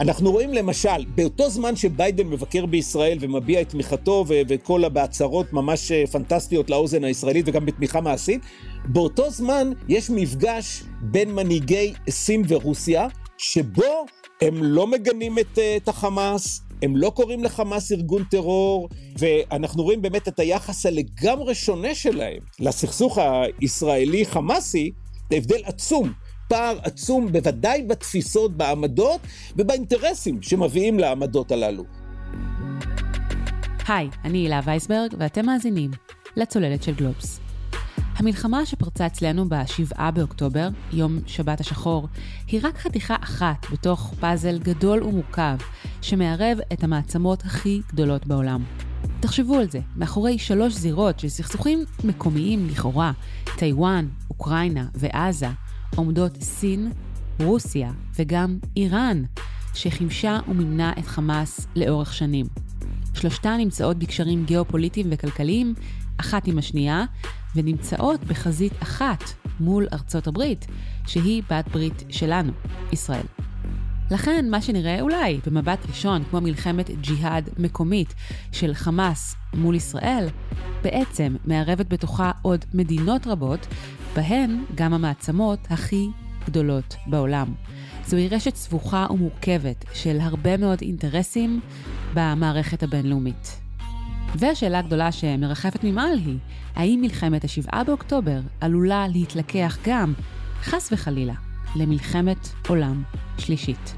אנחנו רואים למשל, באותו זמן שביידן מבקר בישראל ומביע את תמיכתו וכל בהצהרות ממש אה, פנטסטיות לאוזן הישראלית וגם בתמיכה מעשית, באותו זמן יש מפגש בין מנהיגי סין ורוסיה, שבו הם לא מגנים את, אה, את החמאס, הם לא קוראים לחמאס ארגון טרור, ואנחנו רואים באמת את היחס הלגמרי שונה שלהם לסכסוך הישראלי-חמאסי, הבדל עצום. פער עצום, בוודאי בתפיסות, בעמדות ובאינטרסים שמביאים לעמדות הללו. היי, אני הילה וייסברג, ואתם מאזינים לצוללת של גלובס. המלחמה שפרצה אצלנו ב-7 באוקטובר, יום שבת השחור, היא רק חתיכה אחת בתוך פאזל גדול ומורכב, שמערב את המעצמות הכי גדולות בעולם. תחשבו על זה, מאחורי שלוש זירות של סכסוכים מקומיים לכאורה, טיוואן, אוקראינה ועזה, עומדות סין, רוסיה וגם איראן, שחימשה ומימנה את חמאס לאורך שנים. שלושתן נמצאות בקשרים גיאופוליטיים וכלכליים, אחת עם השנייה, ונמצאות בחזית אחת מול ארצות הברית, שהיא בת ברית שלנו, ישראל. לכן, מה שנראה אולי במבט ראשון כמו מלחמת ג'יהאד מקומית של חמאס מול ישראל, בעצם מערבת בתוכה עוד מדינות רבות, בהן גם המעצמות הכי גדולות בעולם. זוהי רשת סבוכה ומורכבת של הרבה מאוד אינטרסים במערכת הבינלאומית. והשאלה הגדולה שמרחפת ממעל היא, האם מלחמת ה-7 באוקטובר עלולה להתלקח גם, חס וחלילה, למלחמת עולם שלישית?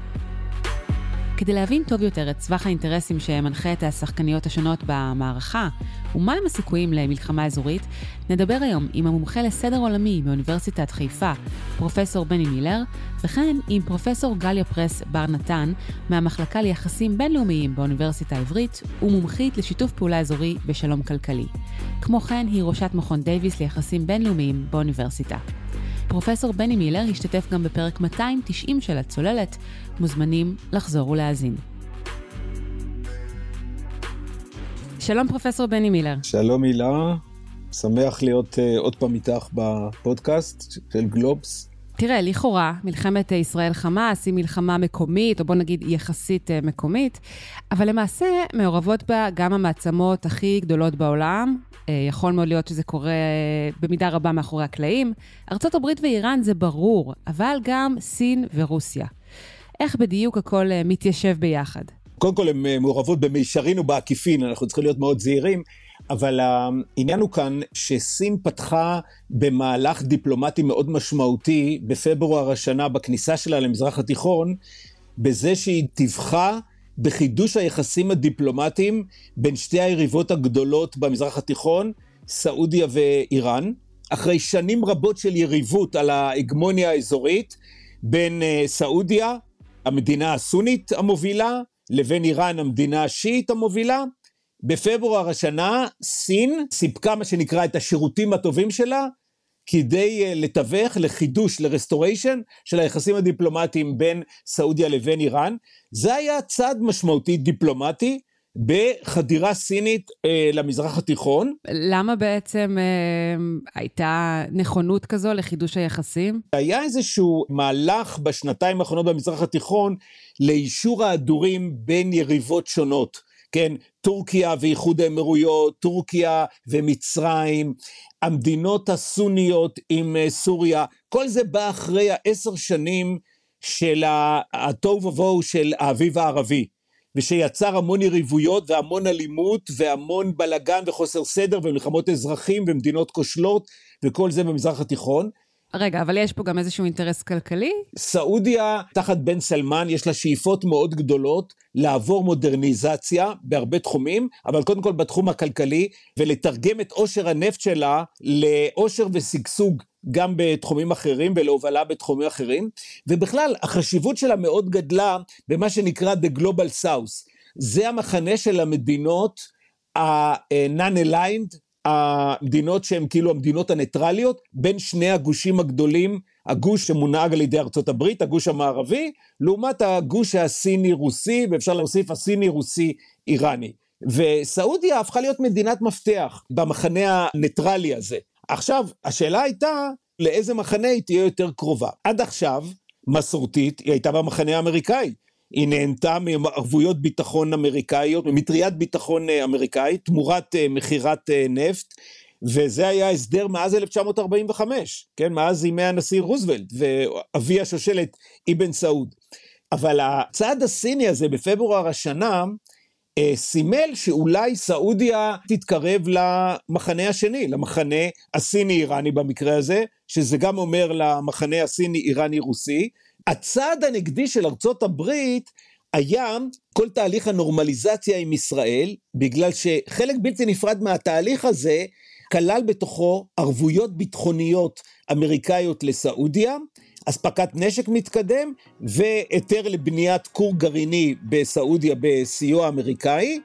כדי להבין טוב יותר את סבך האינטרסים שמנחה את השחקניות השונות במערכה, ומהם הסיכויים למלחמה אזורית, נדבר היום עם המומחה לסדר עולמי מאוניברסיטת חיפה, פרופסור בני מילר, וכן עם פרופסור גליה פרס בר נתן, מהמחלקה ליחסים בינלאומיים באוניברסיטה העברית, ומומחית לשיתוף פעולה אזורי בשלום כלכלי. כמו כן, היא ראשת מכון דייוויס ליחסים בינלאומיים באוניברסיטה. פרופסור בני מילר השתתף גם בפרק 290 של הצוללת, מוזמנים לחזור ולהאזין. שלום פרופסור בני מילר. שלום הילה, שמח להיות uh, עוד פעם איתך בפודקאסט של גלובס. תראה, לכאורה, מלחמת ישראל-חמאס היא מלחמה מקומית, או בוא נגיד יחסית uh, מקומית, אבל למעשה מעורבות בה גם המעצמות הכי גדולות בעולם, אה, יכול מאוד להיות שזה קורה אה, במידה רבה מאחורי הקלעים. ארה"ב ואיראן זה ברור, אבל גם סין ורוסיה. איך בדיוק הכל אה, מתיישב ביחד? קודם כל, הן מעורבות במישרין ובעקיפין, אנחנו צריכים להיות מאוד זהירים, אבל העניין הוא כאן שסין פתחה במהלך דיפלומטי מאוד משמעותי בפברואר השנה בכניסה שלה למזרח התיכון, בזה שהיא טיווחה בחידוש היחסים הדיפלומטיים בין שתי היריבות הגדולות במזרח התיכון, סעודיה ואיראן. אחרי שנים רבות של יריבות על ההגמוניה האזורית בין אה, סעודיה, המדינה הסונית המובילה, לבין איראן, המדינה השיעית המובילה, בפברואר השנה סין סיפקה מה שנקרא את השירותים הטובים שלה כדי אה, לתווך לחידוש, ל restoration של היחסים הדיפלומטיים בין סעודיה לבין איראן. זה היה צעד משמעותי דיפלומטי בחדירה סינית אה, למזרח התיכון. למה בעצם אה, הייתה נכונות כזו לחידוש היחסים? היה איזשהו מהלך בשנתיים האחרונות במזרח התיכון לאישור ההדורים בין יריבות שונות. כן, טורקיה ואיחוד האמירויות, טורקיה ומצרים, המדינות הסוניות עם אה, סוריה, כל זה בא אחרי העשר שנים של התוהו ובוהו של האביב הערבי, ושיצר המון יריבויות והמון אלימות והמון בלגן וחוסר סדר ומלחמות אזרחים ומדינות כושלות וכל זה במזרח התיכון. רגע, אבל יש פה גם איזשהו אינטרס כלכלי? סעודיה, תחת בן סלמן, יש לה שאיפות מאוד גדולות לעבור מודרניזציה בהרבה תחומים, אבל קודם כל בתחום הכלכלי, ולתרגם את עושר הנפט שלה לעושר ושגשוג גם בתחומים אחרים ולהובלה בתחומים אחרים, ובכלל, החשיבות שלה מאוד גדלה במה שנקרא The Global South. זה המחנה של המדינות ה-non-aligned, המדינות שהן כאילו המדינות הניטרליות, בין שני הגושים הגדולים, הגוש שמונהג על ידי ארצות הברית, הגוש המערבי, לעומת הגוש הסיני-רוסי, ואפשר להוסיף הסיני-רוסי-איראני. וסעודיה הפכה להיות מדינת מפתח במחנה הניטרלי הזה. עכשיו, השאלה הייתה לאיזה מחנה היא תהיה יותר קרובה. עד עכשיו, מסורתית, היא הייתה במחנה האמריקאי. היא נהנתה מערבויות ביטחון אמריקאיות, ממטריית ביטחון אמריקאית, תמורת מכירת נפט. וזה היה הסדר מאז 1945, כן, מאז ימי הנשיא רוזוולט ואבי השושלת אבן סעוד. אבל הצעד הסיני הזה בפברואר השנה אה, סימל שאולי סעודיה תתקרב למחנה השני, למחנה הסיני-איראני במקרה הזה, שזה גם אומר למחנה הסיני-איראני-רוסי. הצעד הנגדי של ארצות הברית היה כל תהליך הנורמליזציה עם ישראל, בגלל שחלק בלתי נפרד מהתהליך הזה כלל בתוכו ערבויות ביטחוניות אמריקאיות לסעודיה, אספקת נשק מתקדם והיתר לבניית כור גרעיני בסעודיה בסיוע אמריקאי,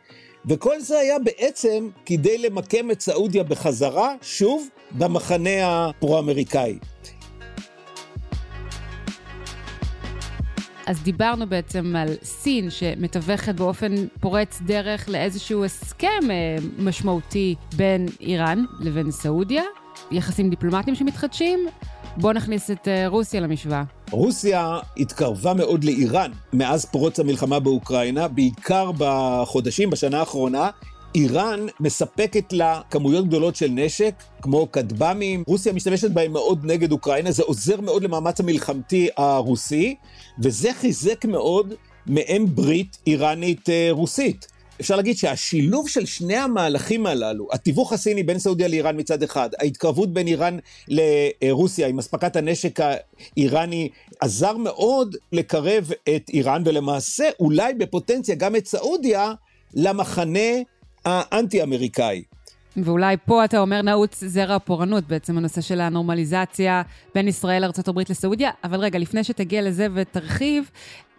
וכל זה היה בעצם כדי למקם את סעודיה בחזרה, שוב, במחנה הפרו-אמריקאי. אז דיברנו בעצם על סין שמתווכת באופן פורץ דרך לאיזשהו הסכם אה, משמעותי בין איראן לבין סעודיה, יחסים דיפלומטיים שמתחדשים. בואו נכניס את אה, רוסיה למשוואה. רוסיה התקרבה מאוד לאיראן מאז פרוץ המלחמה באוקראינה, בעיקר בחודשים, בשנה האחרונה. איראן מספקת לה כמויות גדולות של נשק, כמו כטב"מים, רוסיה משתמשת בהם מאוד נגד אוקראינה, זה עוזר מאוד למאמץ המלחמתי הרוסי, וזה חיזק מאוד מעין ברית איראנית אה. אפשר להגיד שהשילוב של שני המהלכים הללו, התיווך הסיני בין סעודיה לאיראן מצד אחד, ההתקרבות בין איראן לרוסיה עם אספקת הנשק האיראני, עזר מאוד לקרב את איראן, ולמעשה אולי בפוטנציה גם את סעודיה למחנה האנטי-אמריקאי. ואולי פה אתה אומר נעוץ זרע הפורענות, בעצם הנושא של הנורמליזציה בין ישראל לארה"ב לסעודיה. אבל רגע, לפני שתגיע לזה ותרחיב,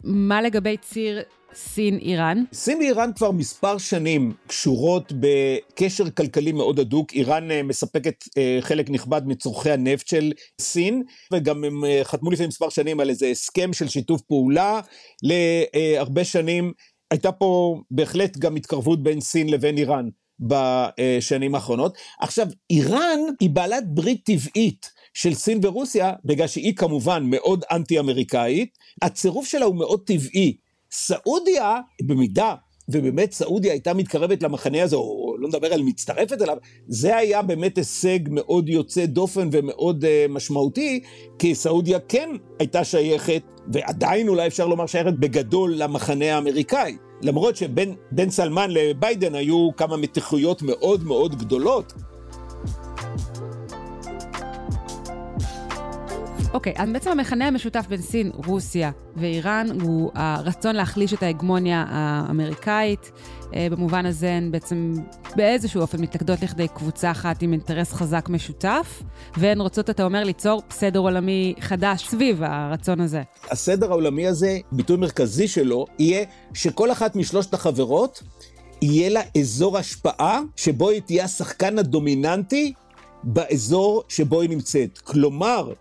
מה לגבי ציר סין-איראן? סין ואיראן כבר מספר שנים קשורות בקשר כלכלי מאוד הדוק. איראן אה, מספקת אה, חלק נכבד מצורכי הנפט של סין, וגם הם אה, חתמו לפני מספר שנים על איזה הסכם של שיתוף פעולה להרבה שנים. הייתה פה בהחלט גם התקרבות בין סין לבין איראן בשנים האחרונות. עכשיו, איראן היא בעלת ברית טבעית של סין ורוסיה, בגלל שהיא כמובן מאוד אנטי-אמריקאית, הצירוף שלה הוא מאוד טבעי. סעודיה, במידה ובאמת סעודיה הייתה מתקרבת למחנה הזה, או לא נדבר על מצטרפת אליו, זה היה באמת הישג מאוד יוצא דופן ומאוד uh, משמעותי, כי סעודיה כן הייתה שייכת, ועדיין אולי אפשר לומר שייכת בגדול למחנה האמריקאי. למרות שבין סלמן לביידן היו כמה מתיחויות מאוד מאוד גדולות, אוקיי, okay, אז בעצם המכנה המשותף בין סין, רוסיה ואיראן הוא הרצון להחליש את ההגמוניה האמריקאית. אה, במובן הזה הן בעצם באיזשהו אופן מתלכדות לכדי קבוצה אחת עם אינטרס חזק משותף, והן רוצות, אתה אומר, ליצור סדר עולמי חדש סביב הרצון הזה. הסדר העולמי הזה, ביטוי מרכזי שלו, יהיה שכל אחת משלושת החברות, יהיה לה אזור השפעה שבו היא תהיה השחקן הדומיננטי באזור שבו היא נמצאת. כלומר,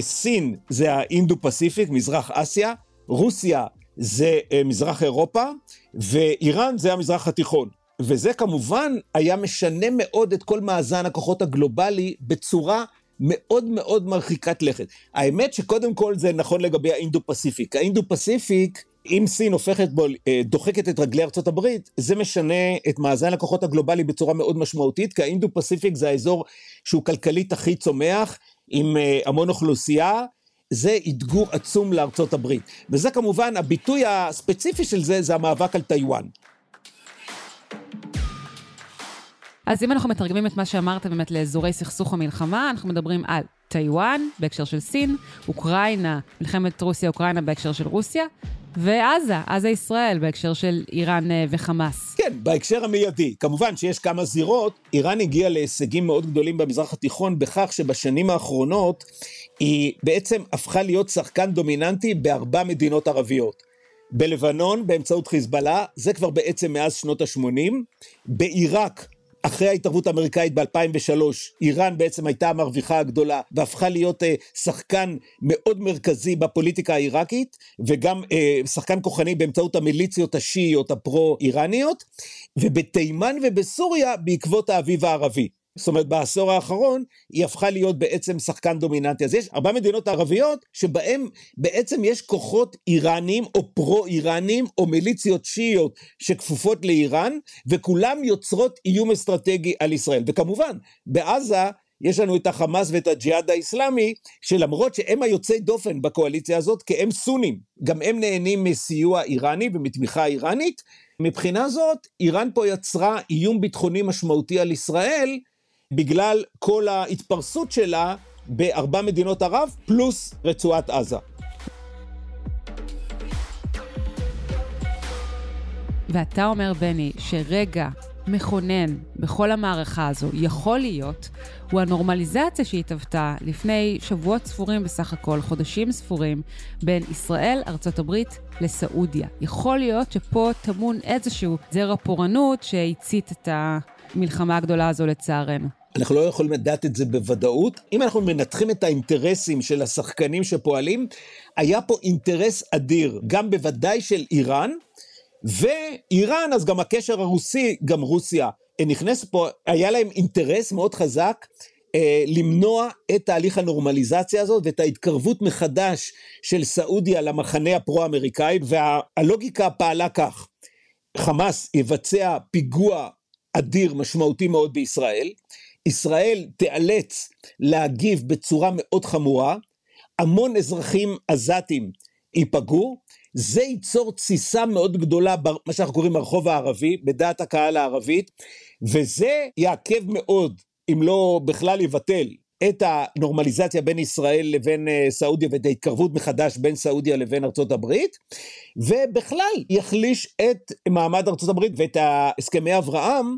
סין זה האינדו פסיפיק, מזרח אסיה, רוסיה זה אה, מזרח אירופה, ואיראן זה המזרח התיכון. וזה כמובן היה משנה מאוד את כל מאזן הכוחות הגלובלי בצורה מאוד מאוד מרחיקת לכת. האמת שקודם כל זה נכון לגבי האינדו פסיפיק. האינדו פסיפיק, אם סין הופכת בו, אה, דוחקת את רגלי ארצות הברית, זה משנה את מאזן הכוחות הגלובלי בצורה מאוד משמעותית, כי האינדו פסיפיק זה האזור שהוא כלכלית הכי צומח, עם אה, המון אוכלוסייה, זה אתגור עצום לארצות הברית. וזה כמובן, הביטוי הספציפי של זה, זה המאבק על טיוואן. אז אם אנחנו מתרגמים את מה שאמרת באמת לאזורי סכסוך או מלחמה, אנחנו מדברים על טיוואן בהקשר של סין, אוקראינה, מלחמת רוסיה-אוקראינה בהקשר של רוסיה, ועזה, עזה ישראל, בהקשר של איראן אה, וחמאס. כן, בהקשר המיידי. כמובן שיש כמה זירות. איראן הגיעה להישגים מאוד גדולים במזרח התיכון בכך שבשנים האחרונות היא בעצם הפכה להיות שחקן דומיננטי בארבע מדינות ערביות. בלבנון באמצעות חיזבאללה, זה כבר בעצם מאז שנות ה-80. בעיראק אחרי ההתערבות האמריקאית ב-2003, איראן בעצם הייתה המרוויחה הגדולה והפכה להיות אה, שחקן מאוד מרכזי בפוליטיקה העיראקית, וגם אה, שחקן כוחני באמצעות המיליציות השיעיות הפרו-איראניות, ובתימן ובסוריה בעקבות האביב הערבי. זאת אומרת בעשור האחרון היא הפכה להיות בעצם שחקן דומיננטי. אז יש ארבע מדינות ערביות שבהן בעצם יש כוחות איראנים או פרו-איראנים או מיליציות שיעיות שכפופות לאיראן וכולם יוצרות איום אסטרטגי על ישראל. וכמובן בעזה יש לנו את החמאס ואת הג'יהאד האיסלאמי, שלמרות שהם היוצאי דופן בקואליציה הזאת, כי הם סונים, גם הם נהנים מסיוע איראני ומתמיכה איראנית. מבחינה זאת, איראן פה יצרה איום ביטחוני משמעותי על ישראל, בגלל כל ההתפרסות שלה בארבע מדינות ערב, פלוס רצועת עזה. ואתה אומר, בני, שרגע מכונן בכל המערכה הזו יכול להיות, הוא הנורמליזציה שהתהוותה לפני שבועות ספורים בסך הכל, חודשים ספורים, בין ישראל, ארצות הברית לסעודיה. יכול להיות שפה טמון איזשהו זרע פורענות שהצית את המלחמה הגדולה הזו לצערנו. אנחנו לא יכולים לדעת את זה בוודאות. אם אנחנו מנתחים את האינטרסים של השחקנים שפועלים, היה פה אינטרס אדיר, גם בוודאי של איראן, ואיראן, אז גם הקשר הרוסי, גם רוסיה נכנסת פה, היה להם אינטרס מאוד חזק אה, למנוע את תהליך הנורמליזציה הזאת ואת ההתקרבות מחדש של סעודיה למחנה הפרו-אמריקאי, והלוגיקה פעלה כך, חמאס יבצע פיגוע אדיר משמעותי מאוד בישראל, ישראל תיאלץ להגיב בצורה מאוד חמורה, המון אזרחים עזתים ייפגעו, זה ייצור תסיסה מאוד גדולה, מה שאנחנו קוראים הרחוב הערבי, בדעת הקהל הערבית, וזה יעכב מאוד, אם לא בכלל יבטל, את הנורמליזציה בין ישראל לבין אה, סעודיה ואת ההתקרבות מחדש בין סעודיה לבין ארצות הברית, ובכלל יחליש את מעמד ארצות הברית ואת הסכמי אברהם,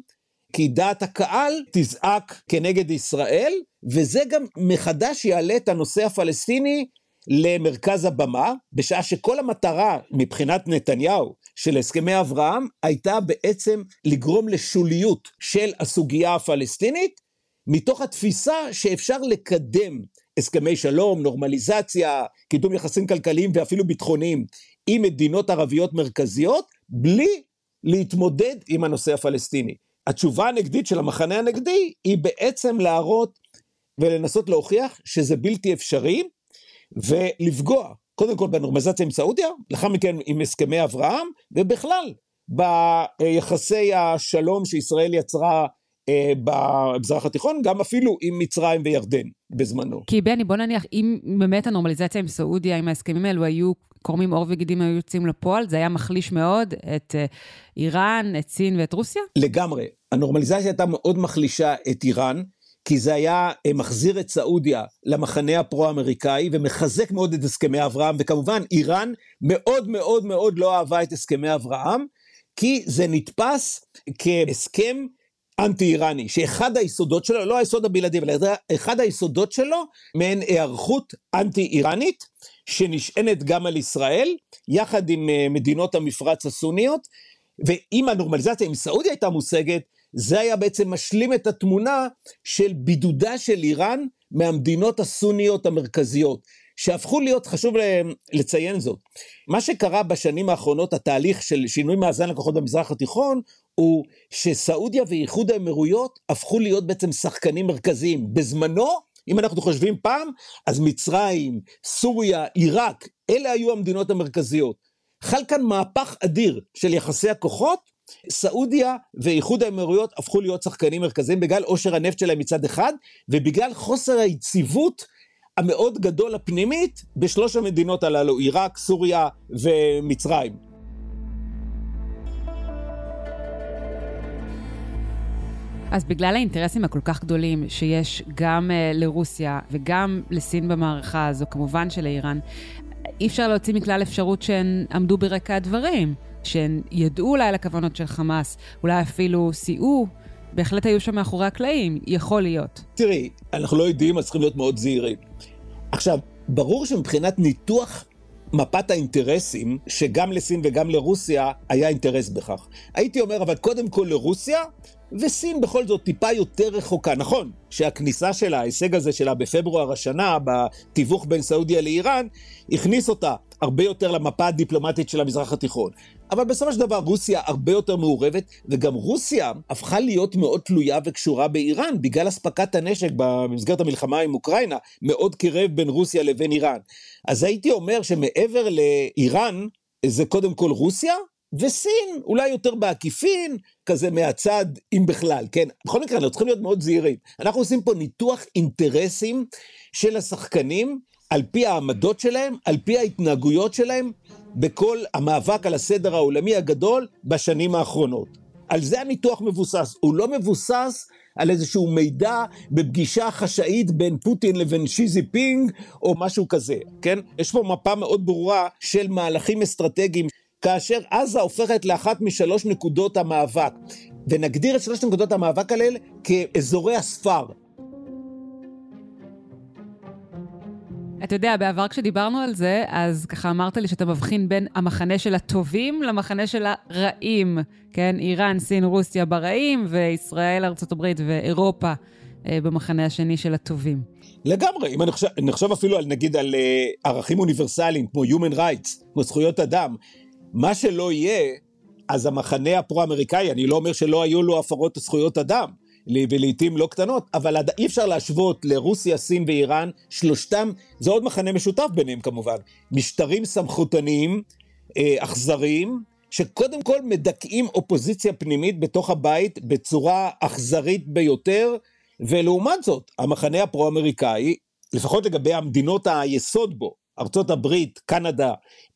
כי דעת הקהל תזעק כנגד ישראל, וזה גם מחדש יעלה את הנושא הפלסטיני למרכז הבמה, בשעה שכל המטרה מבחינת נתניהו של הסכמי אברהם הייתה בעצם לגרום לשוליות של הסוגיה הפלסטינית, מתוך התפיסה שאפשר לקדם הסכמי שלום, נורמליזציה, קידום יחסים כלכליים ואפילו ביטחוניים עם מדינות ערביות מרכזיות, בלי להתמודד עם הנושא הפלסטיני. התשובה הנגדית של המחנה הנגדי היא בעצם להראות ולנסות להוכיח שזה בלתי אפשרי, ולפגוע קודם כל בנורמליזציה עם סעודיה, לאחר מכן עם הסכמי אברהם, ובכלל ביחסי השלום שישראל יצרה במזרח התיכון, גם אפילו עם מצרים וירדן בזמנו. כי בני, בוא נניח, אם באמת הנורמליזציה עם סעודיה, אם ההסכמים האלו היו קורמים עור וגידים היו יוצאים לפועל, זה היה מחליש מאוד את אה, איראן, את סין ואת רוסיה? לגמרי. הנורמליזציה הייתה מאוד מחלישה את איראן, כי זה היה אה, מחזיר את סעודיה למחנה הפרו-אמריקאי ומחזק מאוד את הסכמי אברהם, וכמובן איראן מאוד מאוד מאוד לא אהבה את הסכמי אברהם, כי זה נתפס כהסכם אנטי-איראני, שאחד היסודות שלו, לא היסוד הבלעדי, אבל אחד היסודות שלו, מעין היערכות אנטי-איראנית, שנשענת גם על ישראל, יחד עם אה, מדינות המפרץ הסוניות, ואם הנורמליזציה עם סעודיה הייתה מושגת, זה היה בעצם משלים את התמונה של בידודה של איראן מהמדינות הסוניות המרכזיות, שהפכו להיות, חשוב לציין זאת, מה שקרה בשנים האחרונות, התהליך של שינוי מאזן לקוחות במזרח התיכון, הוא שסעודיה ואיחוד האמירויות הפכו להיות בעצם שחקנים מרכזיים. בזמנו, אם אנחנו חושבים פעם, אז מצרים, סוריה, עיראק, אלה היו המדינות המרכזיות. חל כאן מהפך אדיר של יחסי הכוחות, סעודיה ואיחוד האמירויות הפכו להיות שחקנים מרכזיים בגלל עושר הנפט שלהם מצד אחד, ובגלל חוסר היציבות המאוד גדול הפנימית בשלוש המדינות הללו, עיראק, סוריה ומצרים. אז בגלל האינטרסים הכל כך גדולים שיש גם uh, לרוסיה וגם לסין במערכה הזו, כמובן שלאיראן, אי אפשר להוציא מכלל אפשרות שהן עמדו ברקע הדברים. שהן ידעו אולי על הכוונות של חמאס, אולי אפילו סייעו, בהחלט היו שם מאחורי הקלעים, יכול להיות. תראי, אנחנו לא יודעים, אז צריכים להיות מאוד זהירים. עכשיו, ברור שמבחינת ניתוח מפת האינטרסים, שגם לסין וגם לרוסיה היה אינטרס בכך. הייתי אומר, אבל קודם כל לרוסיה, וסין בכל זאת טיפה יותר רחוקה. נכון, שהכניסה שלה, ההישג הזה שלה בפברואר השנה, בתיווך בין סעודיה לאיראן, הכניס אותה הרבה יותר למפה הדיפלומטית של המזרח התיכון. אבל בסופו של דבר רוסיה הרבה יותר מעורבת, וגם רוסיה הפכה להיות מאוד תלויה וקשורה באיראן, בגלל אספקת הנשק במסגרת המלחמה עם אוקראינה, מאוד קירב בין רוסיה לבין איראן. אז הייתי אומר שמעבר לאיראן, זה קודם כל רוסיה, וסין, אולי יותר בעקיפין, כזה מהצד, אם בכלל, כן? בכל מקרה, אנחנו צריכים להיות מאוד זהירים. אנחנו עושים פה ניתוח אינטרסים של השחקנים, על פי העמדות שלהם, על פי ההתנהגויות שלהם, בכל המאבק על הסדר העולמי הגדול בשנים האחרונות. על זה הניתוח מבוסס. הוא לא מבוסס על איזשהו מידע בפגישה חשאית בין פוטין לבין שיזי פינג, או משהו כזה, כן? יש פה מפה מאוד ברורה של מהלכים אסטרטגיים כאשר עזה הופכת לאחת משלוש נקודות המאבק, ונגדיר את שלוש נקודות המאבק האלה כאזורי הספר. אתה יודע, בעבר כשדיברנו על זה, אז ככה אמרת לי שאתה מבחין בין המחנה של הטובים למחנה של הרעים, כן? איראן, סין, רוסיה ברעים, וישראל, ארה"ב ואירופה אה, במחנה השני של הטובים. לגמרי, אם אני חושב, אני חושב אפילו על, נגיד, על אה, ערכים אוניברסליים, כמו Human Rights, כמו זכויות אדם, מה שלא יהיה, אז המחנה הפרו-אמריקאי, אני לא אומר שלא היו לו הפרות זכויות אדם, ולעיתים לא קטנות, אבל אי אפשר להשוות לרוסיה, סין ואיראן, שלושתם, זה עוד מחנה משותף ביניהם כמובן, משטרים סמכותניים, אה, אכזריים, שקודם כל מדכאים אופוזיציה פנימית בתוך הבית בצורה אכזרית ביותר, ולעומת זאת, המחנה הפרו-אמריקאי, לפחות לגבי המדינות היסוד בו, ארצות הברית, קנדה,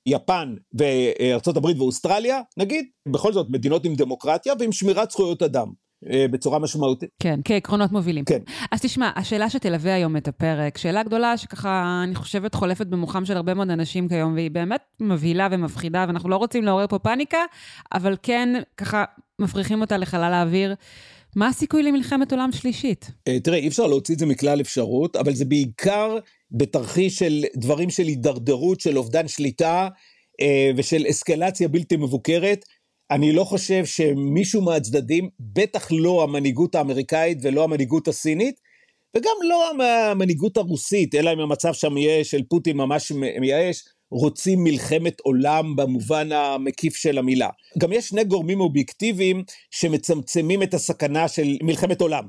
יפן וארצות הברית ואוסטרליה, נגיד, בכל זאת מדינות עם דמוקרטיה ועם שמירת זכויות אדם. אה, בצורה משמעותית. כן, כעקרונות מובילים. כן. אז תשמע, השאלה שתלווה היום את הפרק, שאלה גדולה שככה, אני חושבת, חולפת במוחם של הרבה מאוד אנשים כיום, והיא באמת מבהילה ומפחידה, ואנחנו לא רוצים לעורר פה פאניקה, אבל כן, ככה, מפריחים אותה לחלל האוויר. מה הסיכוי למלחמת עולם שלישית? אה, תראה, אי אפשר להוציא את זה מכלל אפשרות, אבל זה בעיקר בתרחיש של דברים של הידרדרות, של אובדן שליטה אה, ושל אסקלציה בלתי מבוקרת. אני לא חושב שמישהו מהצדדים, בטח לא המנהיגות האמריקאית ולא המנהיגות הסינית, וגם לא המנהיגות הרוסית, אלא אם המצב שם יהיה של פוטין ממש מייאש, רוצים מלחמת עולם במובן המקיף של המילה. גם יש שני גורמים אובייקטיביים שמצמצמים את הסכנה של מלחמת עולם.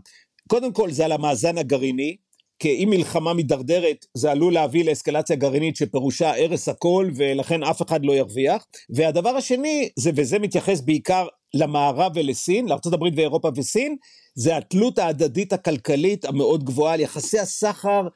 קודם כל זה על המאזן הגרעיני, כי אם מלחמה מידרדרת זה עלול להביא לאסקלציה גרעינית שפירושה הרס הכל ולכן אף אחד לא ירוויח. והדבר השני, זה, וזה מתייחס בעיקר למערב ולסין, לארה"ב ואירופה וסין, זה התלות ההדדית הכלכלית המאוד גבוהה על יחסי הסחר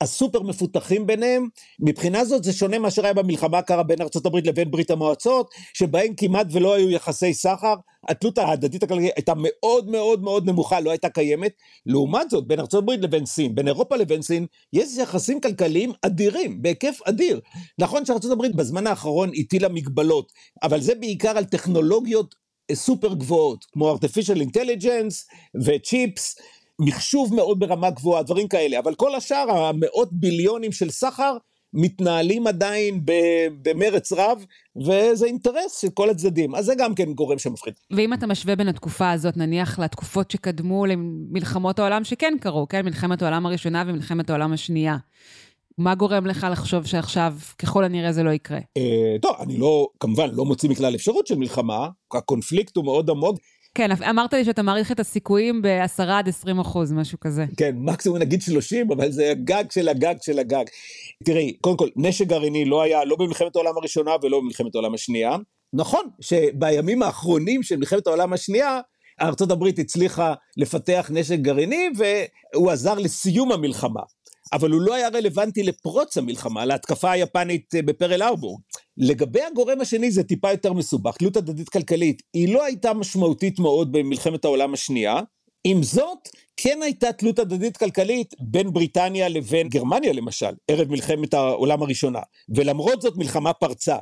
הסופר מפותחים ביניהם, מבחינה זאת זה שונה מאשר היה במלחמה הקרה בין ארה"ב לבין ברית המועצות, שבהם כמעט ולא היו יחסי סחר, התלות ההדדית הכלכלית הייתה מאוד מאוד מאוד נמוכה, לא הייתה קיימת. לעומת זאת, בין ארה"ב לבין סין, בין אירופה לבין סין, יש יחסים כלכליים אדירים, בהיקף אדיר. נכון שארה"ב בזמן האחרון הטילה מגבלות, אבל זה בעיקר על טכנולוגיות סופר גבוהות, כמו artificial intelligence וצ'יפס, מחשוב מאוד ברמה גבוהה, דברים כאלה, אבל כל השאר, המאות ביליונים של סחר, מתנהלים עדיין במרץ רב, וזה אינטרס של כל הצדדים. אז זה גם כן גורם שמפחיד. ואם אתה משווה בין התקופה הזאת, נניח לתקופות שקדמו למלחמות העולם שכן קרו, כן? מלחמת העולם הראשונה ומלחמת העולם השנייה. מה גורם לך לחשוב שעכשיו, ככל הנראה, זה לא יקרה? אה, טוב, אני לא, כמובן, לא מוציא מכלל אפשרות של מלחמה, הקונפליקט הוא מאוד עמוק. כן, אמרת לי שאתה מעריך את הסיכויים ב-10 עד 20 אחוז, משהו כזה. כן, מקסימום נגיד 30, אבל זה הגג של הגג של הגג. תראי, קודם כל, נשק גרעיני לא היה לא במלחמת העולם הראשונה ולא במלחמת העולם השנייה. נכון שבימים האחרונים של מלחמת העולם השנייה, ארה"ב הצליחה לפתח נשק גרעיני והוא עזר לסיום המלחמה. אבל הוא לא היה רלוונטי לפרוץ המלחמה, להתקפה היפנית אה, בפרל ארבור. לגבי הגורם השני זה טיפה יותר מסובך, תלות הדדית כלכלית, היא לא הייתה משמעותית מאוד במלחמת העולם השנייה, עם זאת, כן הייתה תלות הדדית כלכלית בין בריטניה לבין גרמניה למשל, ערב מלחמת העולם הראשונה, ולמרות זאת מלחמה פרצה.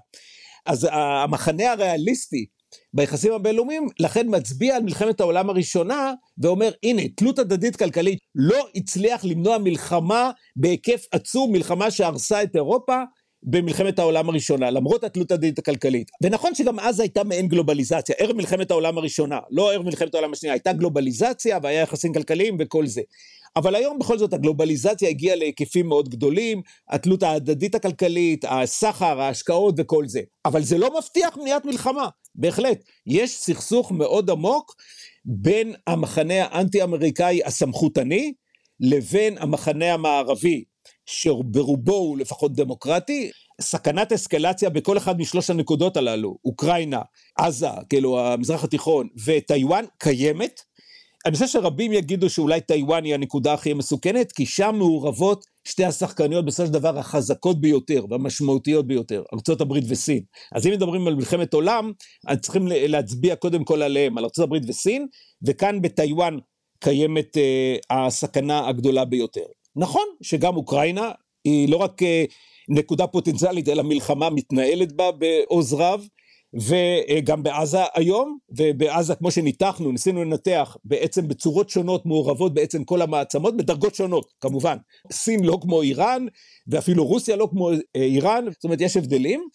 אז המחנה הריאליסטי ביחסים הבינלאומיים, לכן מצביע על מלחמת העולם הראשונה, ואומר, הנה, תלות הדדית כלכלית לא הצליח למנוע מלחמה בהיקף עצום, מלחמה שהרסה את אירופה, במלחמת העולם הראשונה, למרות התלות הדדית הכלכלית. ונכון שגם אז הייתה מעין גלובליזציה, ערב מלחמת העולם הראשונה, לא ערב מלחמת העולם השנייה, הייתה גלובליזציה והיה יחסים כלכליים וכל זה. אבל היום בכל זאת הגלובליזציה הגיעה להיקפים מאוד גדולים, התלות ההדדית הכלכלית, הסחר, ההשקעות וכל זה. אבל זה לא מבטיח מניעת מלחמה, בהחלט. יש סכסוך מאוד עמוק בין המחנה האנטי-אמריקאי הסמכותני, לבין המחנה המערבי, שברובו הוא לפחות דמוקרטי, סכנת אסקלציה בכל אחד משלוש הנקודות הללו, אוקראינה, עזה, כאילו המזרח התיכון וטיוואן, קיימת. אני חושב שרבים יגידו שאולי טיוואן היא הנקודה הכי מסוכנת, כי שם מעורבות שתי השחקניות בסופו של דבר החזקות ביותר והמשמעותיות ביותר, ארה"ב וסין. אז אם מדברים על מלחמת עולם, אז צריכים להצביע קודם כל עליהם, על ארה"ב וסין, וכאן בטיוואן קיימת אה, הסכנה הגדולה ביותר. נכון שגם אוקראינה היא לא רק אה, נקודה פוטנציאלית, אלא מלחמה מתנהלת בה בעוז רב, וגם בעזה היום, ובעזה כמו שניתחנו, ניסינו לנתח בעצם בצורות שונות מעורבות בעצם כל המעצמות, בדרגות שונות כמובן. סין לא כמו איראן, ואפילו רוסיה לא כמו אה, איראן, זאת אומרת יש הבדלים.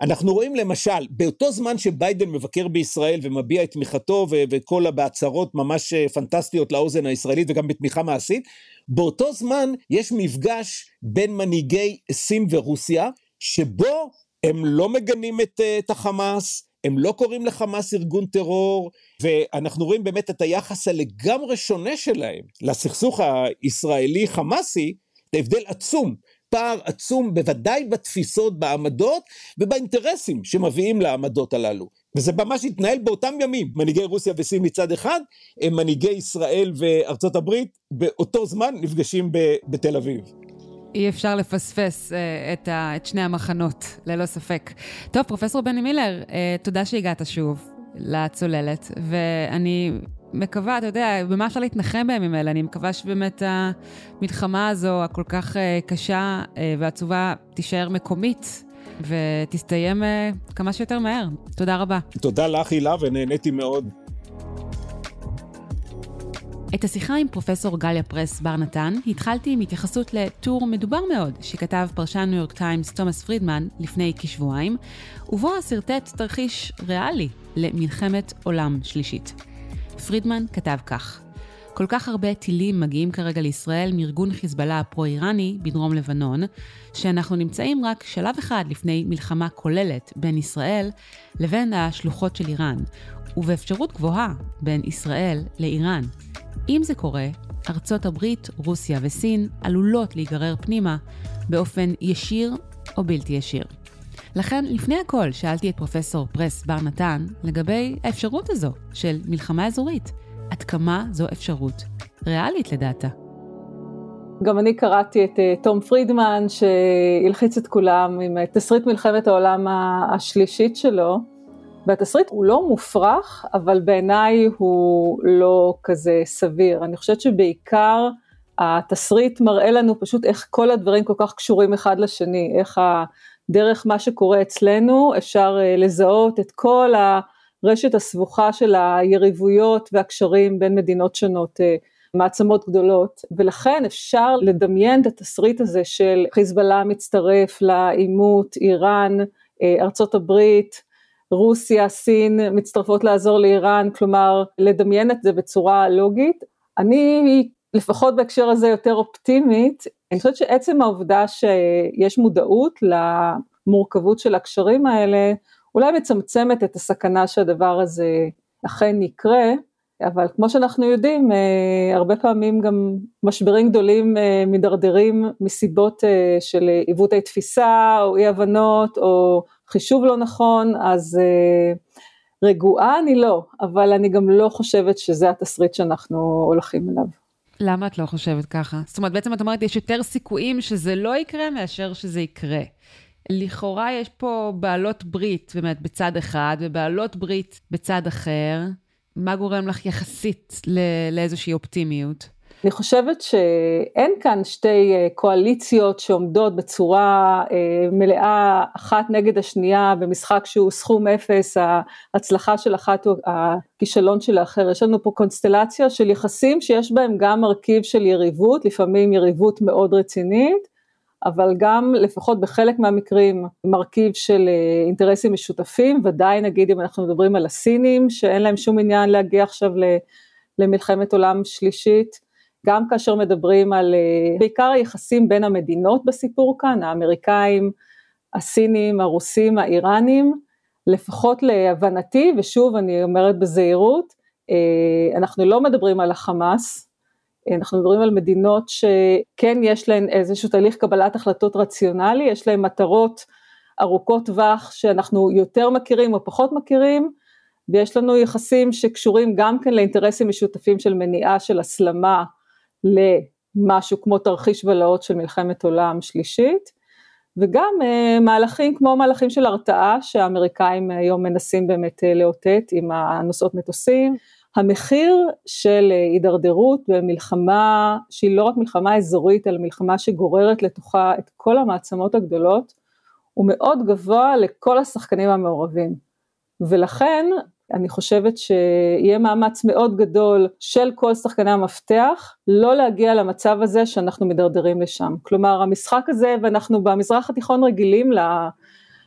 אנחנו רואים למשל, באותו זמן שביידן מבקר בישראל ומביע את תמיכתו וכל בהצהרות ממש אה, פנטסטיות לאוזן הישראלית וגם בתמיכה מעשית, באותו זמן יש מפגש בין מנהיגי סין ורוסיה, שבו הם לא מגנים את, אה, את החמאס, הם לא קוראים לחמאס ארגון טרור, ואנחנו רואים באמת את היחס הלגמרי שונה שלהם. לסכסוך הישראלי-חמאסי, זה הבדל עצום פער עצום בוודאי בתפיסות, בעמדות ובאינטרסים שמביאים לעמדות הללו. וזה ממש התנהל באותם ימים, מנהיגי רוסיה וסין מצד אחד, מנהיגי ישראל וארצות הברית באותו זמן נפגשים בתל אביב. אי אפשר לפספס uh, את, ה, את שני המחנות, ללא ספק. טוב, פרופסור בני מילר, uh, תודה שהגעת שוב לצוללת, ואני מקווה, אתה יודע, במה אפשר להתנחם בימים האלה? אני מקווה שבאמת המלחמה הזו, הכל כך אה, קשה אה, ועצובה, תישאר מקומית ותסתיים אה, כמה שיותר מהר. תודה רבה. תודה לך, הילה, ונהניתי מאוד. את השיחה עם פרופסור גליה פרס בר נתן התחלתי עם התייחסות לטור מדובר מאוד שכתב פרשן ניו יורק טיימס תומאס פרידמן לפני כשבועיים, ובו שרטט תרחיש ריאלי למלחמת עולם שלישית. פרידמן כתב כך: כל כך הרבה טילים מגיעים כרגע לישראל מארגון חיזבאללה הפרו-איראני בדרום לבנון, שאנחנו נמצאים רק שלב אחד לפני מלחמה כוללת בין ישראל לבין השלוחות של איראן, ובאפשרות גבוהה בין ישראל לאיראן. אם זה קורה, ארצות הברית, רוסיה וסין עלולות להיגרר פנימה באופן ישיר או בלתי ישיר. לכן, לפני הכל, שאלתי את פרופסור פרס בר נתן לגבי האפשרות הזו של מלחמה אזורית. עד כמה זו אפשרות ריאלית לדעתה. גם אני קראתי את uh, תום פרידמן שהלחיץ את כולם עם תסריט מלחמת העולם השלישית שלו, והתסריט הוא לא מופרך, אבל בעיניי הוא לא כזה סביר. אני חושבת שבעיקר התסריט מראה לנו פשוט איך כל הדברים כל כך קשורים אחד לשני, איך. דרך מה שקורה אצלנו אפשר אה, לזהות את כל הרשת הסבוכה של היריבויות והקשרים בין מדינות שונות. אה, מעצמות גדולות, ולכן אפשר לדמיין את התסריט הזה של חיזבאללה מצטרף לעימות, איראן, אה, ארצות הברית, רוסיה, סין מצטרפות לעזור לאיראן, כלומר לדמיין את זה בצורה לוגית. אני לפחות בהקשר הזה יותר אופטימית, אני חושבת שעצם העובדה שיש מודעות למורכבות של הקשרים האלה, אולי מצמצמת את הסכנה שהדבר הזה אכן יקרה, אבל כמו שאנחנו יודעים, אה, הרבה פעמים גם משברים גדולים אה, מידרדרים מסיבות אה, של עיוותי תפיסה או אי הבנות או חישוב לא נכון, אז רגועה אני לא, אבל אני גם לא חושבת שזה התסריט שאנחנו הולכים אליו. למה את לא חושבת ככה? זאת אומרת, בעצם את אומרת, יש יותר סיכויים שזה לא יקרה מאשר שזה יקרה. לכאורה יש פה בעלות ברית, באמת, בצד אחד, ובעלות ברית בצד אחר. מה גורם לך יחסית לאיזושהי אופטימיות? אני חושבת שאין כאן שתי אה, קואליציות שעומדות בצורה אה, מלאה אחת נגד השנייה במשחק שהוא סכום אפס, ההצלחה של אחת או הכישלון של האחר, יש לנו פה קונסטלציה של יחסים שיש בהם גם מרכיב של יריבות, לפעמים יריבות מאוד רצינית, אבל גם לפחות בחלק מהמקרים מרכיב של אה, אינטרסים משותפים, ודאי נגיד אם אנחנו מדברים על הסינים שאין להם שום עניין להגיע עכשיו למלחמת עולם שלישית, גם כאשר מדברים על אה, בעיקר היחסים בין המדינות בסיפור כאן, האמריקאים, הסינים, הרוסים, האיראנים, לפחות להבנתי, ושוב אני אומרת בזהירות, אה, אנחנו לא מדברים על החמאס, אנחנו מדברים על מדינות שכן יש להן איזשהו תהליך קבלת החלטות רציונלי, יש להן מטרות ארוכות טווח שאנחנו יותר מכירים או פחות מכירים, ויש לנו יחסים שקשורים גם כן לאינטרסים משותפים של מניעה של הסלמה למשהו כמו תרחיש בלהות של מלחמת עולם שלישית, וגם uh, מהלכים כמו מהלכים של הרתעה שהאמריקאים היום מנסים באמת uh, לאותת עם הנושאות מטוסים. המחיר של uh, הידרדרות במלחמה שהיא לא רק מלחמה אזורית אלא מלחמה שגוררת לתוכה את כל המעצמות הגדולות הוא מאוד גבוה לכל השחקנים המעורבים ולכן אני חושבת שיהיה מאמץ מאוד גדול של כל שחקני המפתח לא להגיע למצב הזה שאנחנו מדרדרים לשם. כלומר המשחק הזה, ואנחנו במזרח התיכון רגילים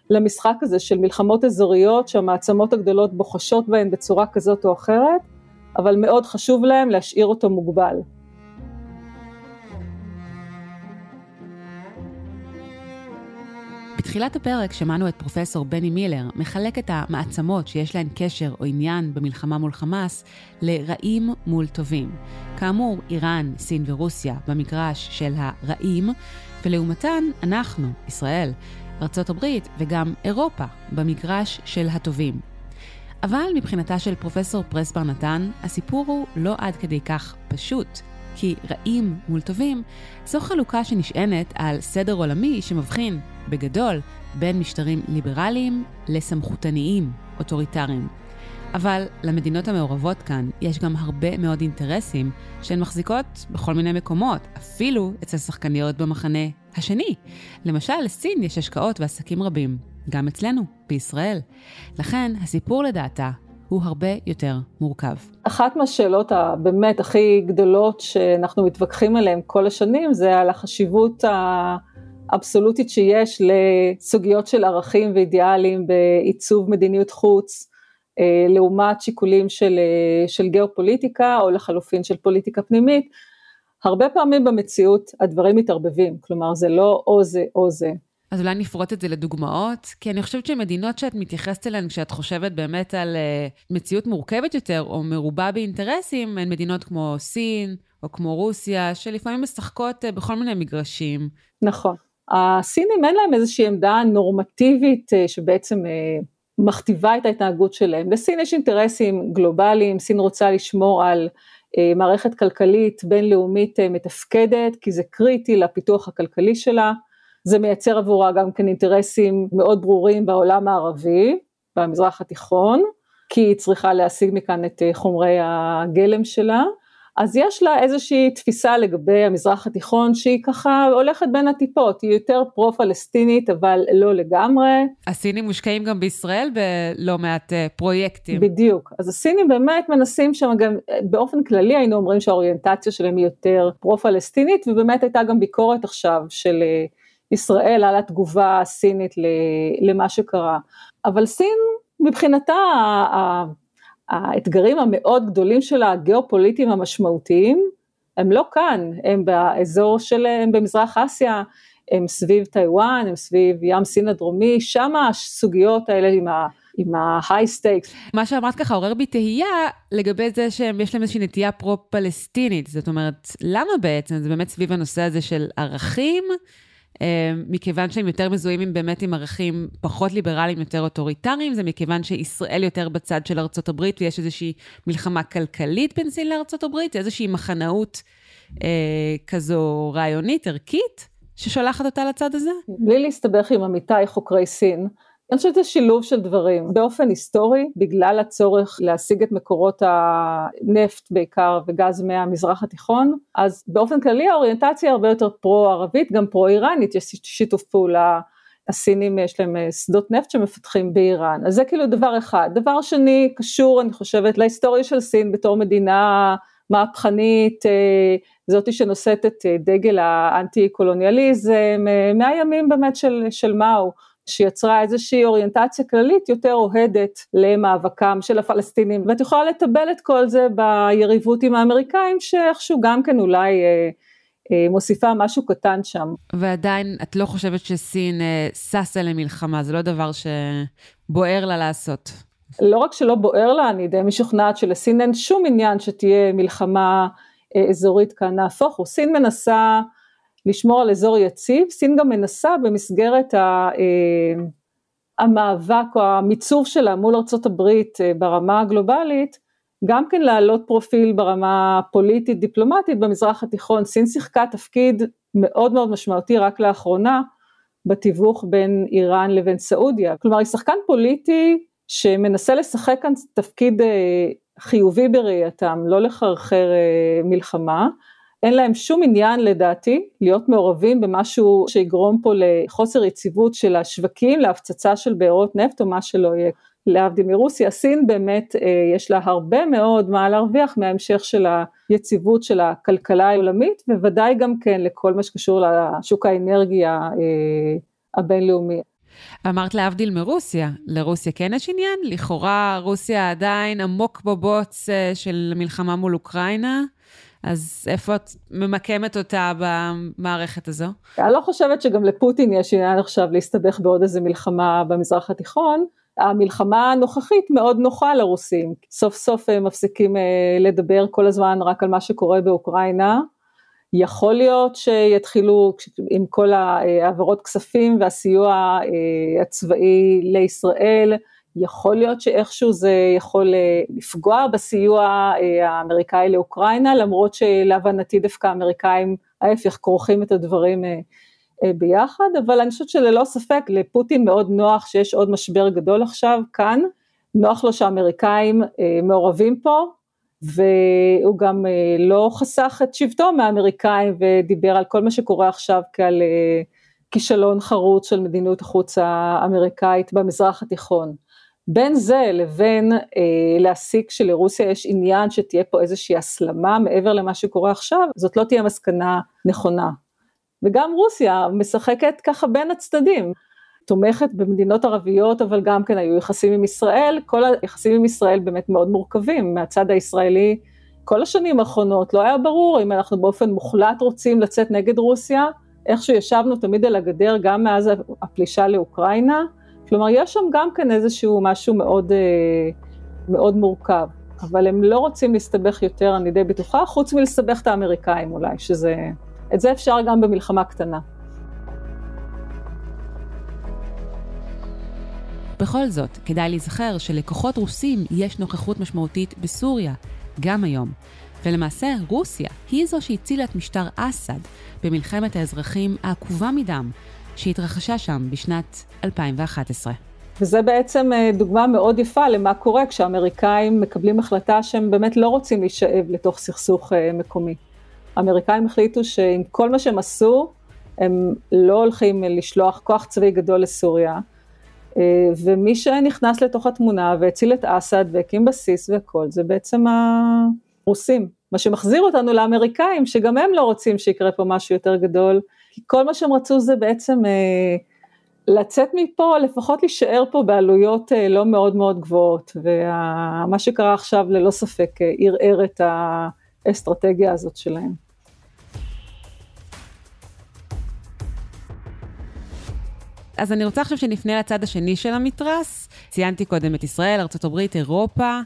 למשחק הזה של מלחמות אזוריות שהמעצמות הגדולות בוחשות בהן בצורה כזאת או אחרת, אבל מאוד חשוב להם להשאיר אותו מוגבל. בתחילת הפרק שמענו את פרופסור בני מילר מחלק את המעצמות שיש להן קשר או עניין במלחמה מול חמאס לרעים מול טובים. כאמור, איראן, סין ורוסיה במגרש של הרעים, ולעומתן אנחנו, ישראל, ארצות הברית וגם אירופה במגרש של הטובים. אבל מבחינתה של פרופסור פרסבר נתן, הסיפור הוא לא עד כדי כך פשוט. כי רעים מול טובים, זו חלוקה שנשענת על סדר עולמי שמבחין, בגדול, בין משטרים ליברליים לסמכותניים, אוטוריטריים. אבל למדינות המעורבות כאן יש גם הרבה מאוד אינטרסים שהן מחזיקות בכל מיני מקומות, אפילו אצל שחקניות במחנה השני. למשל, לסין יש השקעות ועסקים רבים, גם אצלנו, בישראל. לכן, הסיפור לדעתה הוא הרבה יותר מורכב. אחת מהשאלות הבאמת הכי גדולות שאנחנו מתווכחים עליהן כל השנים זה על החשיבות האבסולוטית שיש לסוגיות של ערכים ואידיאלים בעיצוב מדיניות חוץ אה, לעומת שיקולים של, אה, של גיאופוליטיקה או לחלופין של פוליטיקה פנימית. הרבה פעמים במציאות הדברים מתערבבים, כלומר זה לא או זה או זה. אז אולי נפרוט את זה לדוגמאות, כי אני חושבת שמדינות שאת מתייחסת אליהן כשאת חושבת באמת על uh, מציאות מורכבת יותר או מרובה באינטרסים, הן מדינות כמו סין או כמו רוסיה, שלפעמים משחקות uh, בכל מיני מגרשים. נכון. הסינים אין להם איזושהי עמדה נורמטיבית uh, שבעצם uh, מכתיבה את ההתנהגות שלהם. לסין יש אינטרסים גלובליים, סין רוצה לשמור על uh, מערכת כלכלית בינלאומית מתפקדת, כי זה קריטי לפיתוח הכלכלי שלה. זה מייצר עבורה גם כן אינטרסים מאוד ברורים בעולם הערבי, במזרח התיכון, כי היא צריכה להשיג מכאן את אה, חומרי הגלם שלה, אז יש לה איזושהי תפיסה לגבי המזרח התיכון שהיא ככה הולכת בין הטיפות, היא יותר פרו-פלסטינית אבל לא לגמרי. הסינים מושקעים גם בישראל בלא מעט אה, פרויקטים. בדיוק, אז הסינים באמת מנסים שם גם, באופן כללי היינו אומרים שהאוריינטציה שלהם היא יותר פרו-פלסטינית ובאמת הייתה גם ביקורת עכשיו של אה, ישראל על התגובה הסינית למה שקרה. אבל סין מבחינתה האתגרים המאוד גדולים שלה, הגיאופוליטיים המשמעותיים, הם לא כאן, הם באזור של, הם במזרח אסיה, הם סביב טיוואן, הם סביב ים סין הדרומי, שם הסוגיות האלה עם ה... עם ה-high stakes. מה שאמרת ככה עורר בי תהייה לגבי זה שיש להם איזושהי נטייה פרו-פלסטינית, זאת אומרת, למה בעצם? זה באמת סביב הנושא הזה של ערכים, מכיוון שהם יותר מזוהים עם באמת עם ערכים פחות ליברליים, יותר אוטוריטריים, זה מכיוון שישראל יותר בצד של ארצות הברית ויש איזושהי מלחמה כלכלית בין סין לארצות הברית, איזושהי מחנאות אה, כזו רעיונית, ערכית, ששולחת אותה לצד הזה? בלי להסתבך עם עמיתיי חוקרי סין, אני חושבת שזה שילוב של דברים. באופן היסטורי, בגלל הצורך להשיג את מקורות הנפט בעיקר וגז מהמזרח התיכון, אז באופן כללי האוריינטציה הרבה יותר פרו-ערבית, גם פרו-איראנית, יש שיתוף פעולה. הסינים יש להם אה, שדות נפט שמפתחים באיראן, אז זה כאילו דבר אחד. דבר שני, קשור אני חושבת להיסטוריה של סין בתור מדינה מהפכנית, זאתי שנושאת את דגל האנטי קולוניאליזם, מהימים באמת של, של מאו. שיצרה איזושהי אוריינטציה כללית יותר אוהדת למאבקם של הפלסטינים, ואת יכולה לטבל את כל זה ביריבות עם האמריקאים, שאיכשהו גם כן אולי אה, אה, מוסיפה משהו קטן שם. ועדיין את לא חושבת שסין אה, ששה למלחמה, זה לא דבר שבוער לה לעשות. לא רק שלא בוער לה, אני די משוכנעת שלסין אין שום עניין שתהיה מלחמה אה, אזורית כאן, נהפוך הוא, סין מנסה לשמור על אזור יציב, סין גם מנסה במסגרת ה, אה, המאבק או המיצוב שלה מול הברית אה, ברמה הגלובלית, גם כן להעלות פרופיל ברמה הפוליטית דיפלומטית במזרח התיכון, סין שיחקה תפקיד מאוד מאוד משמעותי רק לאחרונה בתיווך בין איראן לבין סעודיה, כלומר היא שחקן פוליטי שמנסה לשחק כאן תפקיד אה, חיובי בראייתם, לא לחרחר מלחמה, אין להם שום עניין לדעתי להיות מעורבים במשהו שיגרום פה לחוסר יציבות של השווקים, להפצצה של בארות נפט או מה שלא יהיה. להבדיל מרוסיה, סין באמת אה, יש לה הרבה מאוד מה להרוויח מההמשך של היציבות של הכלכלה העולמית, וודאי גם כן לכל מה שקשור לשוק האנרגיה אה, הבינלאומי. אמרת להבדיל מרוסיה, לרוסיה כן יש עניין? לכאורה רוסיה עדיין עמוק בבוץ אה, של מלחמה מול אוקראינה. אז איפה את ממקמת אותה במערכת הזו? אני לא חושבת שגם לפוטין יש עניין עכשיו להסתבך בעוד איזה מלחמה במזרח התיכון. המלחמה הנוכחית מאוד נוחה לרוסים, סוף סוף הם מפסיקים אה, לדבר כל הזמן רק על מה שקורה באוקראינה. יכול להיות שיתחילו עם כל העברות כספים והסיוע אה, הצבאי לישראל, יכול להיות שאיכשהו זה יכול אה, לפגוע בסיוע אה, האמריקאי לאוקראינה, למרות שלהבנתי דווקא האמריקאים ההפך כורכים את הדברים אה, ביחד, אבל אני חושבת שללא ספק לפוטין מאוד נוח שיש עוד משבר גדול עכשיו כאן, נוח לו שהאמריקאים מעורבים פה, והוא גם לא חסך את שבטו מהאמריקאים ודיבר על כל מה שקורה עכשיו כעל כישלון חרוץ של מדיניות החוץ האמריקאית במזרח התיכון. בין זה לבין אה, להסיק שלרוסיה יש עניין שתהיה פה איזושהי הסלמה מעבר למה שקורה עכשיו, זאת לא תהיה מסקנה נכונה. וגם רוסיה משחקת ככה בין הצדדים, תומכת במדינות ערביות, אבל גם כן היו יחסים עם ישראל, כל היחסים עם ישראל באמת מאוד מורכבים, מהצד הישראלי כל השנים האחרונות לא היה ברור אם אנחנו באופן מוחלט רוצים לצאת נגד רוסיה, איכשהו ישבנו תמיד על הגדר גם מאז הפלישה לאוקראינה, כלומר, יש שם גם כן איזשהו משהו מאוד, אה, מאוד מורכב, אבל הם לא רוצים להסתבך יותר, אני די בטוחה, חוץ מלסבך את האמריקאים אולי, שזה, את זה אפשר גם במלחמה קטנה. בכל זאת, כדאי להיזכר שלכוחות רוסים יש נוכחות משמעותית בסוריה, גם היום. ולמעשה, רוסיה היא זו שהצילה את משטר אסד במלחמת האזרחים העקובה מדם, שהתרחשה שם בשנת 2011. וזה בעצם אה, דוגמה מאוד יפה למה קורה כשהאמריקאים מקבלים החלטה שהם באמת לא רוצים להישאב לתוך סכסוך אה, מקומי. האמריקאים החליטו שעם כל מה שהם עשו, הם לא הולכים לשלוח כוח צבאי גדול לסוריה, אה, ומי שנכנס לתוך התמונה והציל את אסד והקים בסיס והכל, זה בעצם הרוסים. מה שמחזיר אותנו לאמריקאים, שגם הם לא רוצים שיקרה פה משהו יותר גדול, כי כל מה שהם רצו זה בעצם אה, לצאת מפה, לפחות להישאר פה בעלויות אה, לא מאוד מאוד גבוהות, ומה שקרה עכשיו ללא ספק אה, ערער את האסטרטגיה הזאת שלהם. אז אני רוצה עכשיו שנפנה לצד השני של המתרס. ציינתי קודם את ישראל, ארה"ב, אירופה.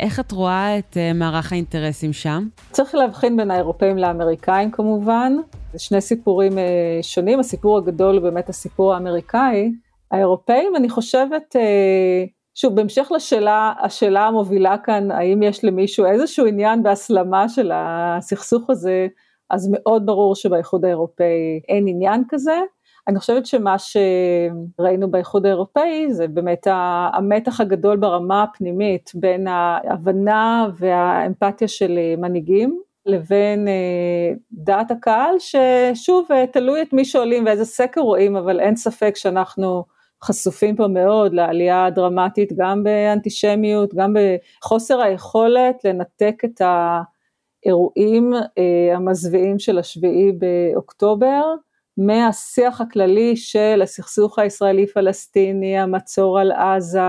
איך את רואה את uh, מערך האינטרסים שם? צריך להבחין בין האירופאים לאמריקאים כמובן. זה שני סיפורים uh, שונים, הסיפור הגדול הוא באמת הסיפור האמריקאי. האירופאים, אני חושבת, uh, שוב, בהמשך לשאלה, השאלה המובילה כאן, האם יש למישהו איזשהו עניין בהסלמה של הסכסוך הזה, אז מאוד ברור שבאיחוד האירופאי אין עניין כזה. אני חושבת שמה שראינו באיחוד האירופאי זה באמת המתח הגדול ברמה הפנימית בין ההבנה והאמפתיה של מנהיגים לבין אה, דעת הקהל, ששוב, אה, תלוי את מי שואלים ואיזה סקר רואים, אבל אין ספק שאנחנו חשופים פה מאוד לעלייה דרמטית, גם באנטישמיות, גם בחוסר היכולת לנתק את האירועים המזוויעים של השביעי באוקטובר, מהשיח הכללי של הסכסוך הישראלי-פלסטיני, המצור על עזה,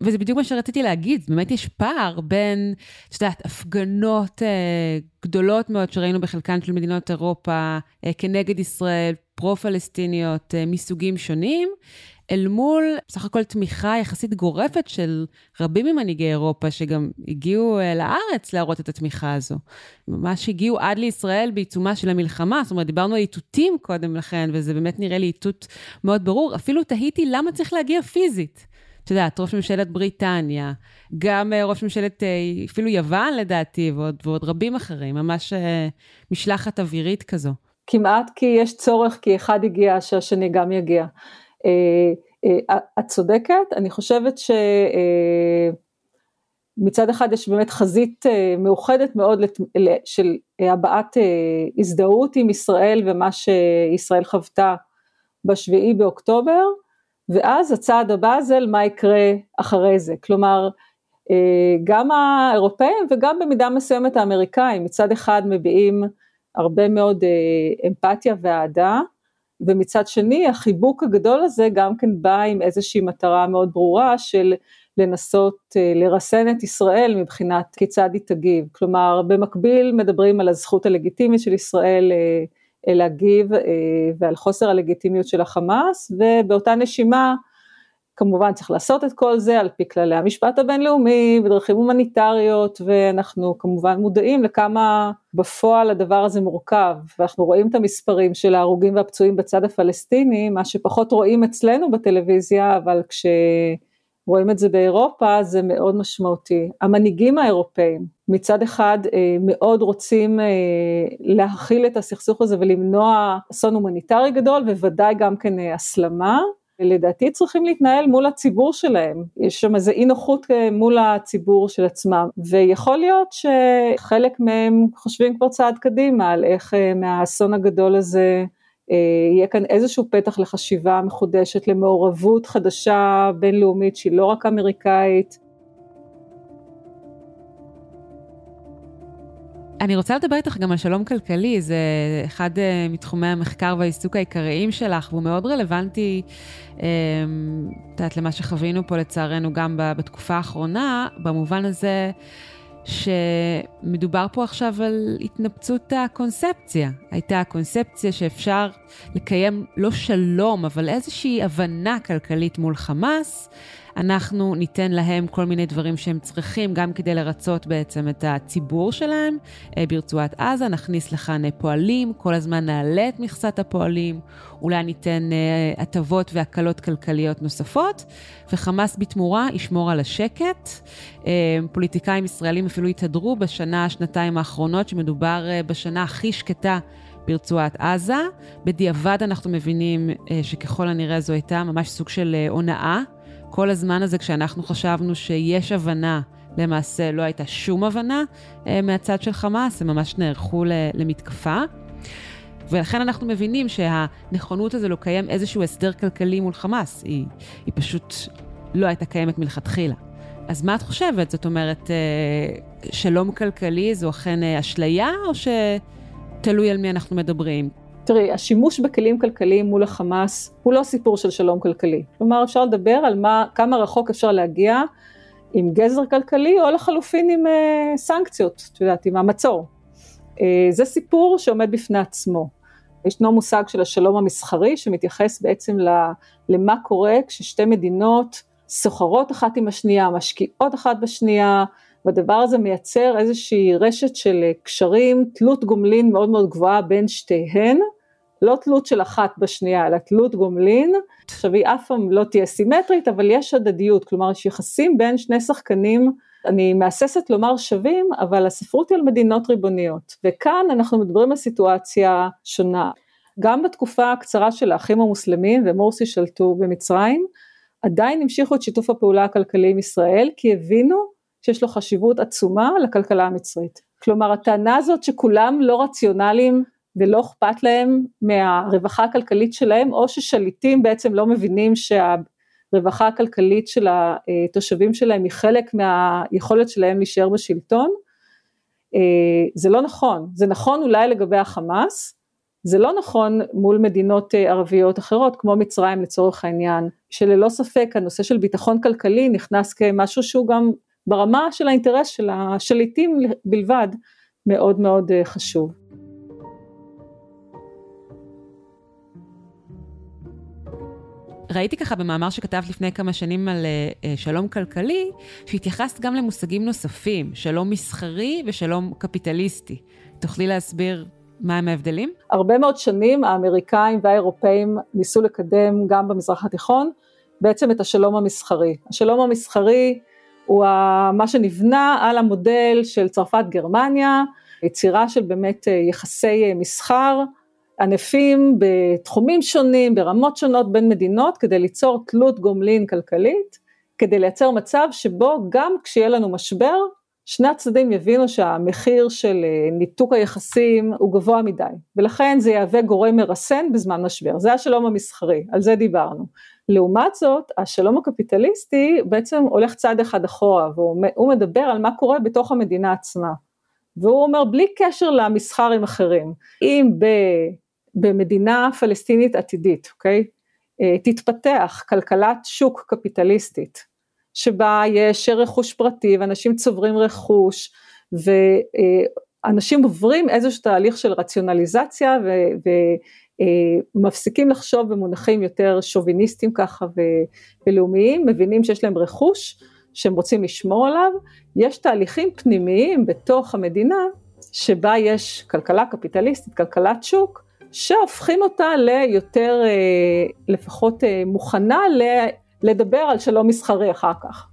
וזה בדיוק מה שרציתי להגיד, באמת יש פער בין, את יודעת, הפגנות אה, גדולות מאוד שראינו בחלקן של מדינות אירופה אה, כנגד ישראל, פרו-פלסטיניות אה, מסוגים שונים, אל מול בסך הכל תמיכה יחסית גורפת של רבים ממנהיגי אירופה, שגם הגיעו אה, לארץ להראות את התמיכה הזו. ממש הגיעו עד לישראל בעיצומה של המלחמה, זאת אומרת, דיברנו על איתותים קודם לכן, וזה באמת נראה לי איתות מאוד ברור. אפילו תהיתי למה צריך להגיע פיזית. את יודעת, ראש ממשלת בריטניה, גם אה, ראש ממשלת, אה, אפילו יוון לדעתי, ועוד, ועוד רבים אחרים, ממש משלחת אווירית כזו. כמעט כי יש צורך, כי אחד הגיע, שהשני גם יגיע. את צודקת, אני חושבת שמצד אחד יש באמת חזית מאוחדת מאוד של הבעת הזדהות עם ישראל ומה שישראל חוותה בשביעי באוקטובר, ואז הצעד הבא זה מה יקרה אחרי זה, כלומר אה, גם האירופאים וגם במידה מסוימת האמריקאים מצד אחד מביעים הרבה מאוד אה, אמפתיה ואהדה ומצד שני החיבוק הגדול הזה גם כן בא עם איזושהי מטרה מאוד ברורה של לנסות אה, לרסן את ישראל מבחינת כיצד היא תגיב, כלומר במקביל מדברים על הזכות הלגיטימית של ישראל להגיב אה, ועל חוסר הלגיטימיות של החמאס, ובאותה נשימה כמובן צריך לעשות את כל זה על פי כללי המשפט הבינלאומי בדרכים הומניטריות ואנחנו כמובן מודעים לכמה בפועל הדבר הזה מורכב ואנחנו רואים את המספרים של ההרוגים והפצועים בצד הפלסטיני, מה שפחות רואים אצלנו בטלוויזיה אבל כש... רואים את זה באירופה, זה מאוד משמעותי. המנהיגים האירופאים מצד אחד אה, מאוד רוצים אה, להכיל את הסכסוך הזה ולמנוע אסון הומניטרי גדול, וודאי גם כן אה, הסלמה. לדעתי צריכים להתנהל מול הציבור שלהם, יש שם איזה אי נוחות מול הציבור של עצמם, ויכול להיות שחלק מהם חושבים כבר צעד קדימה על איך מהאסון הגדול הזה אה, יהיה כאן איזשהו פתח לחשיבה מחודשת, למעורבות חדשה בינלאומית שהיא לא רק אמריקאית. אני רוצה לדבר איתך גם על שלום כלכלי, זה אחד אה, מתחומי המחקר והעיסוק העיקריים שלך, והוא מאוד רלוונטי, אה, את יודעת, למה שחווינו פה לצערנו גם בתקופה האחרונה, במובן הזה שמדובר פה עכשיו על התנפצות הקונספציה. הייתה הקונספציה שאפשר לקיים לא שלום, אבל איזושהי הבנה כלכלית מול חמאס, אנחנו ניתן להם כל מיני דברים שהם צריכים, גם כדי לרצות בעצם את הציבור שלהם אה, ברצועת עזה, נכניס לכאן אה, פועלים, כל הזמן נעלה את מכסת הפועלים, אולי ניתן אה, הטבות והקלות כלכליות נוספות, וחמאס בתמורה ישמור על השקט. פוליטיקאים ישראלים אפילו התהדרו בשנה, שנתיים האחרונות, שמדובר בשנה הכי שקטה ברצועת עזה. בדיעבד אנחנו מבינים שככל הנראה זו הייתה ממש סוג של הונאה כל הזמן הזה, כשאנחנו חשבנו שיש הבנה, למעשה לא הייתה שום הבנה אה, מהצד של חמאס, הם ממש נערכו למתקפה. ולכן אנחנו מבינים שהנכונות הזו לקיים איזשהו הסדר כלכלי מול חמאס, היא, היא פשוט לא הייתה קיימת מלכתחילה. אז מה את חושבת? זאת אומרת, אה, שלום כלכלי זו אכן אה, אשליה, או שתלוי על מי אנחנו מדברים? תראי, השימוש בכלים כלכליים מול החמאס הוא לא סיפור של שלום כלכלי. כלומר, אפשר לדבר על מה, כמה רחוק אפשר להגיע עם גזר כלכלי, או לחלופין עם אה, סנקציות, את יודעת, עם המצור. אה, זה סיפור שעומד בפני עצמו. ישנו מושג של השלום המסחרי, שמתייחס בעצם למה קורה כששתי מדינות סוחרות אחת עם השנייה, משקיעות אחת בשנייה, והדבר הזה מייצר איזושהי רשת של קשרים, תלות גומלין מאוד מאוד גבוהה בין שתיהן, לא תלות של אחת בשנייה, אלא תלות גומלין, עכשיו היא אף פעם לא תהיה סימטרית, אבל יש הדדיות, כלומר יש יחסים בין שני שחקנים, אני מהססת לומר שווים, אבל הספרות היא על מדינות ריבוניות, וכאן אנחנו מדברים על סיטואציה שונה. גם בתקופה הקצרה של האחים המוסלמים ומורסי שלטו במצרים, עדיין המשיכו את שיתוף הפעולה הכלכלי עם ישראל, כי הבינו שיש לו חשיבות עצומה לכלכלה המצרית. כלומר הטענה הזאת שכולם לא רציונליים ולא אכפת להם מהרווחה הכלכלית שלהם, או ששליטים בעצם לא מבינים שהרווחה הכלכלית של התושבים שלהם היא חלק מהיכולת שלהם להישאר בשלטון, זה לא נכון, זה נכון אולי לגבי החמאס, זה לא נכון מול מדינות ערביות אחרות כמו מצרים לצורך העניין, שללא ספק הנושא של ביטחון כלכלי נכנס כמשהו שהוא גם ברמה של האינטרס של השליטים בלבד מאוד מאוד חשוב. ראיתי ככה במאמר שכתבת לפני כמה שנים על uh, שלום כלכלי, שהתייחסת גם למושגים נוספים, שלום מסחרי ושלום קפיטליסטי. תוכלי להסביר מהם ההבדלים? הרבה מאוד שנים האמריקאים והאירופאים ניסו לקדם גם במזרח התיכון בעצם את השלום המסחרי. השלום המסחרי הוא מה שנבנה על המודל של צרפת גרמניה, יצירה של באמת אה, יחסי מסחר, ענפים בתחומים שונים, ברמות שונות בין מדינות, כדי ליצור תלות גומלין כלכלית, כדי לייצר מצב שבו גם כשיהיה לנו משבר, שני הצדדים יבינו שהמחיר של אה, ניתוק היחסים הוא גבוה מדי, ולכן זה יהווה גורם מרסן בזמן משבר, זה השלום המסחרי, על זה דיברנו. לעומת זאת, השלום הקפיטליסטי בעצם הולך צעד אחד אחורה, והוא מדבר על מה קורה בתוך המדינה עצמה. והוא אומר בלי קשר למסחר עם אחרים, אם במדינה פלסטינית עתידית, אוקיי? אה, תתפתח כלכלת שוק קפיטליסטית, שבה יש רכוש פרטי ואנשים צוברים רכוש, ואנשים עוברים איזשהו תהליך של רציונליזציה ומפסיקים אה, לחשוב במונחים יותר שוביניסטיים ככה ולאומיים, מבינים שיש להם רכוש שהם רוצים לשמור עליו, יש תהליכים פנימיים בתוך המדינה שבה יש כלכלה קפיטליסטית, כלכלת שוק, שהופכים אותה ליותר, אה, לפחות אה, מוכנה לדבר על שלום מסחרי אחר כך.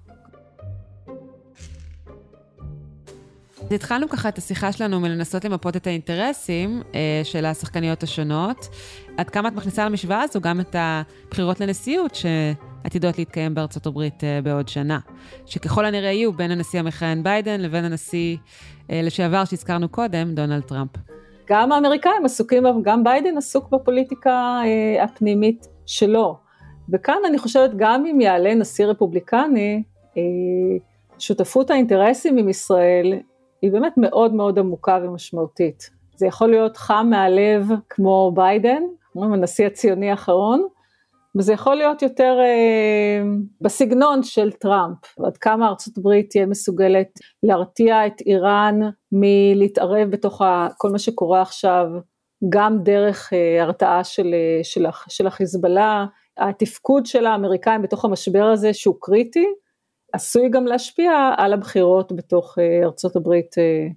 התחלנו ככה את השיחה שלנו מלנסות למפות את האינטרסים אה, של השחקניות השונות. עד כמה את מכניסה למשוואה הזו גם את הבחירות לנשיאות שעתידות להתקיים בארצות הברית אה, בעוד שנה, שככל הנראה יהיו בין הנשיא המכהן ביידן לבין הנשיא אה, לשעבר שהזכרנו קודם, דונלד טראמפ. גם האמריקאים עסוקים, גם ביידן עסוק בפוליטיקה אה, הפנימית שלו. וכאן אני חושבת גם אם יעלה נשיא רפובליקני, אה, שותפות האינטרסים עם ישראל היא באמת מאוד מאוד עמוקה ומשמעותית. זה יכול להיות חם מהלב כמו ביידן, אומרים הנשיא הציוני האחרון, וזה יכול להיות יותר אה, בסגנון של טראמפ, עד כמה ארצות הברית תהיה מסוגלת להרתיע את איראן מלהתערב בתוך כל מה שקורה עכשיו, גם דרך אה, הרתעה של, אה, של, של החיזבאללה, התפקוד של האמריקאים בתוך המשבר הזה שהוא קריטי, עשוי גם להשפיע על הבחירות בתוך אה, ארצות הברית אה,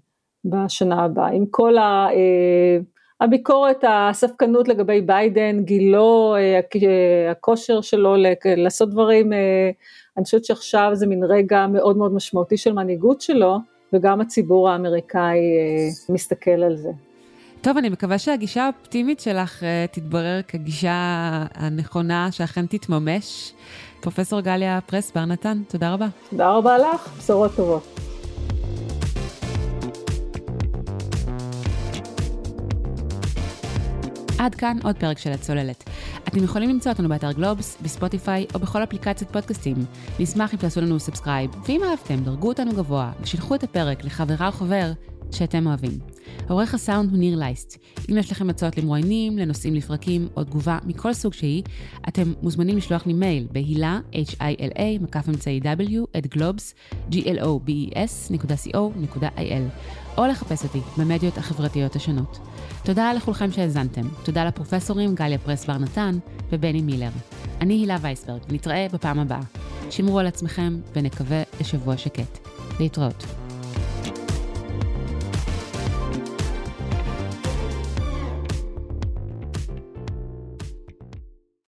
בשנה הבאה, עם כל ה... אה, הביקורת, הספקנות לגבי ביידן, גילו, הכושר שלו לעשות דברים, אני חושבת שעכשיו זה מין רגע מאוד מאוד משמעותי של מנהיגות שלו, וגם הציבור האמריקאי מסתכל על זה. טוב, אני מקווה שהגישה האופטימית שלך תתברר כגישה הנכונה, שאכן תתממש. פרופסור גליה פרס בר נתן, תודה רבה. תודה רבה לך, בשורות טובות. עד כאן עוד פרק של הצוללת. אתם יכולים למצוא אותנו באתר גלובס, בספוטיפיי או בכל אפליקציית פודקאסטים. נשמח אם תעשו לנו subscribe, ואם אהבתם, דרגו אותנו גבוה ושילחו את הפרק לחברה או חבר שאתם אוהבים. עורך הסאונד הוא ניר לייסט. אם יש לכם הצעות למרואיינים, לנושאים לפרקים או תגובה מכל סוג שהיא, אתם מוזמנים לשלוח לי מייל בהילה, h-i-l-a, מקף אמצעי w, את גלובס, g-l-o-b-e-s.co.il, או לחפש אותי במדיות החברתיות השונות. תודה לכולכם שהאזנתם. תודה לפרופסורים גליה פרס בר נתן ובני מילר. אני הילה וייסברג, ונתראה בפעם הבאה. שמרו על עצמכם ונקווה לשבוע שקט. להתראות.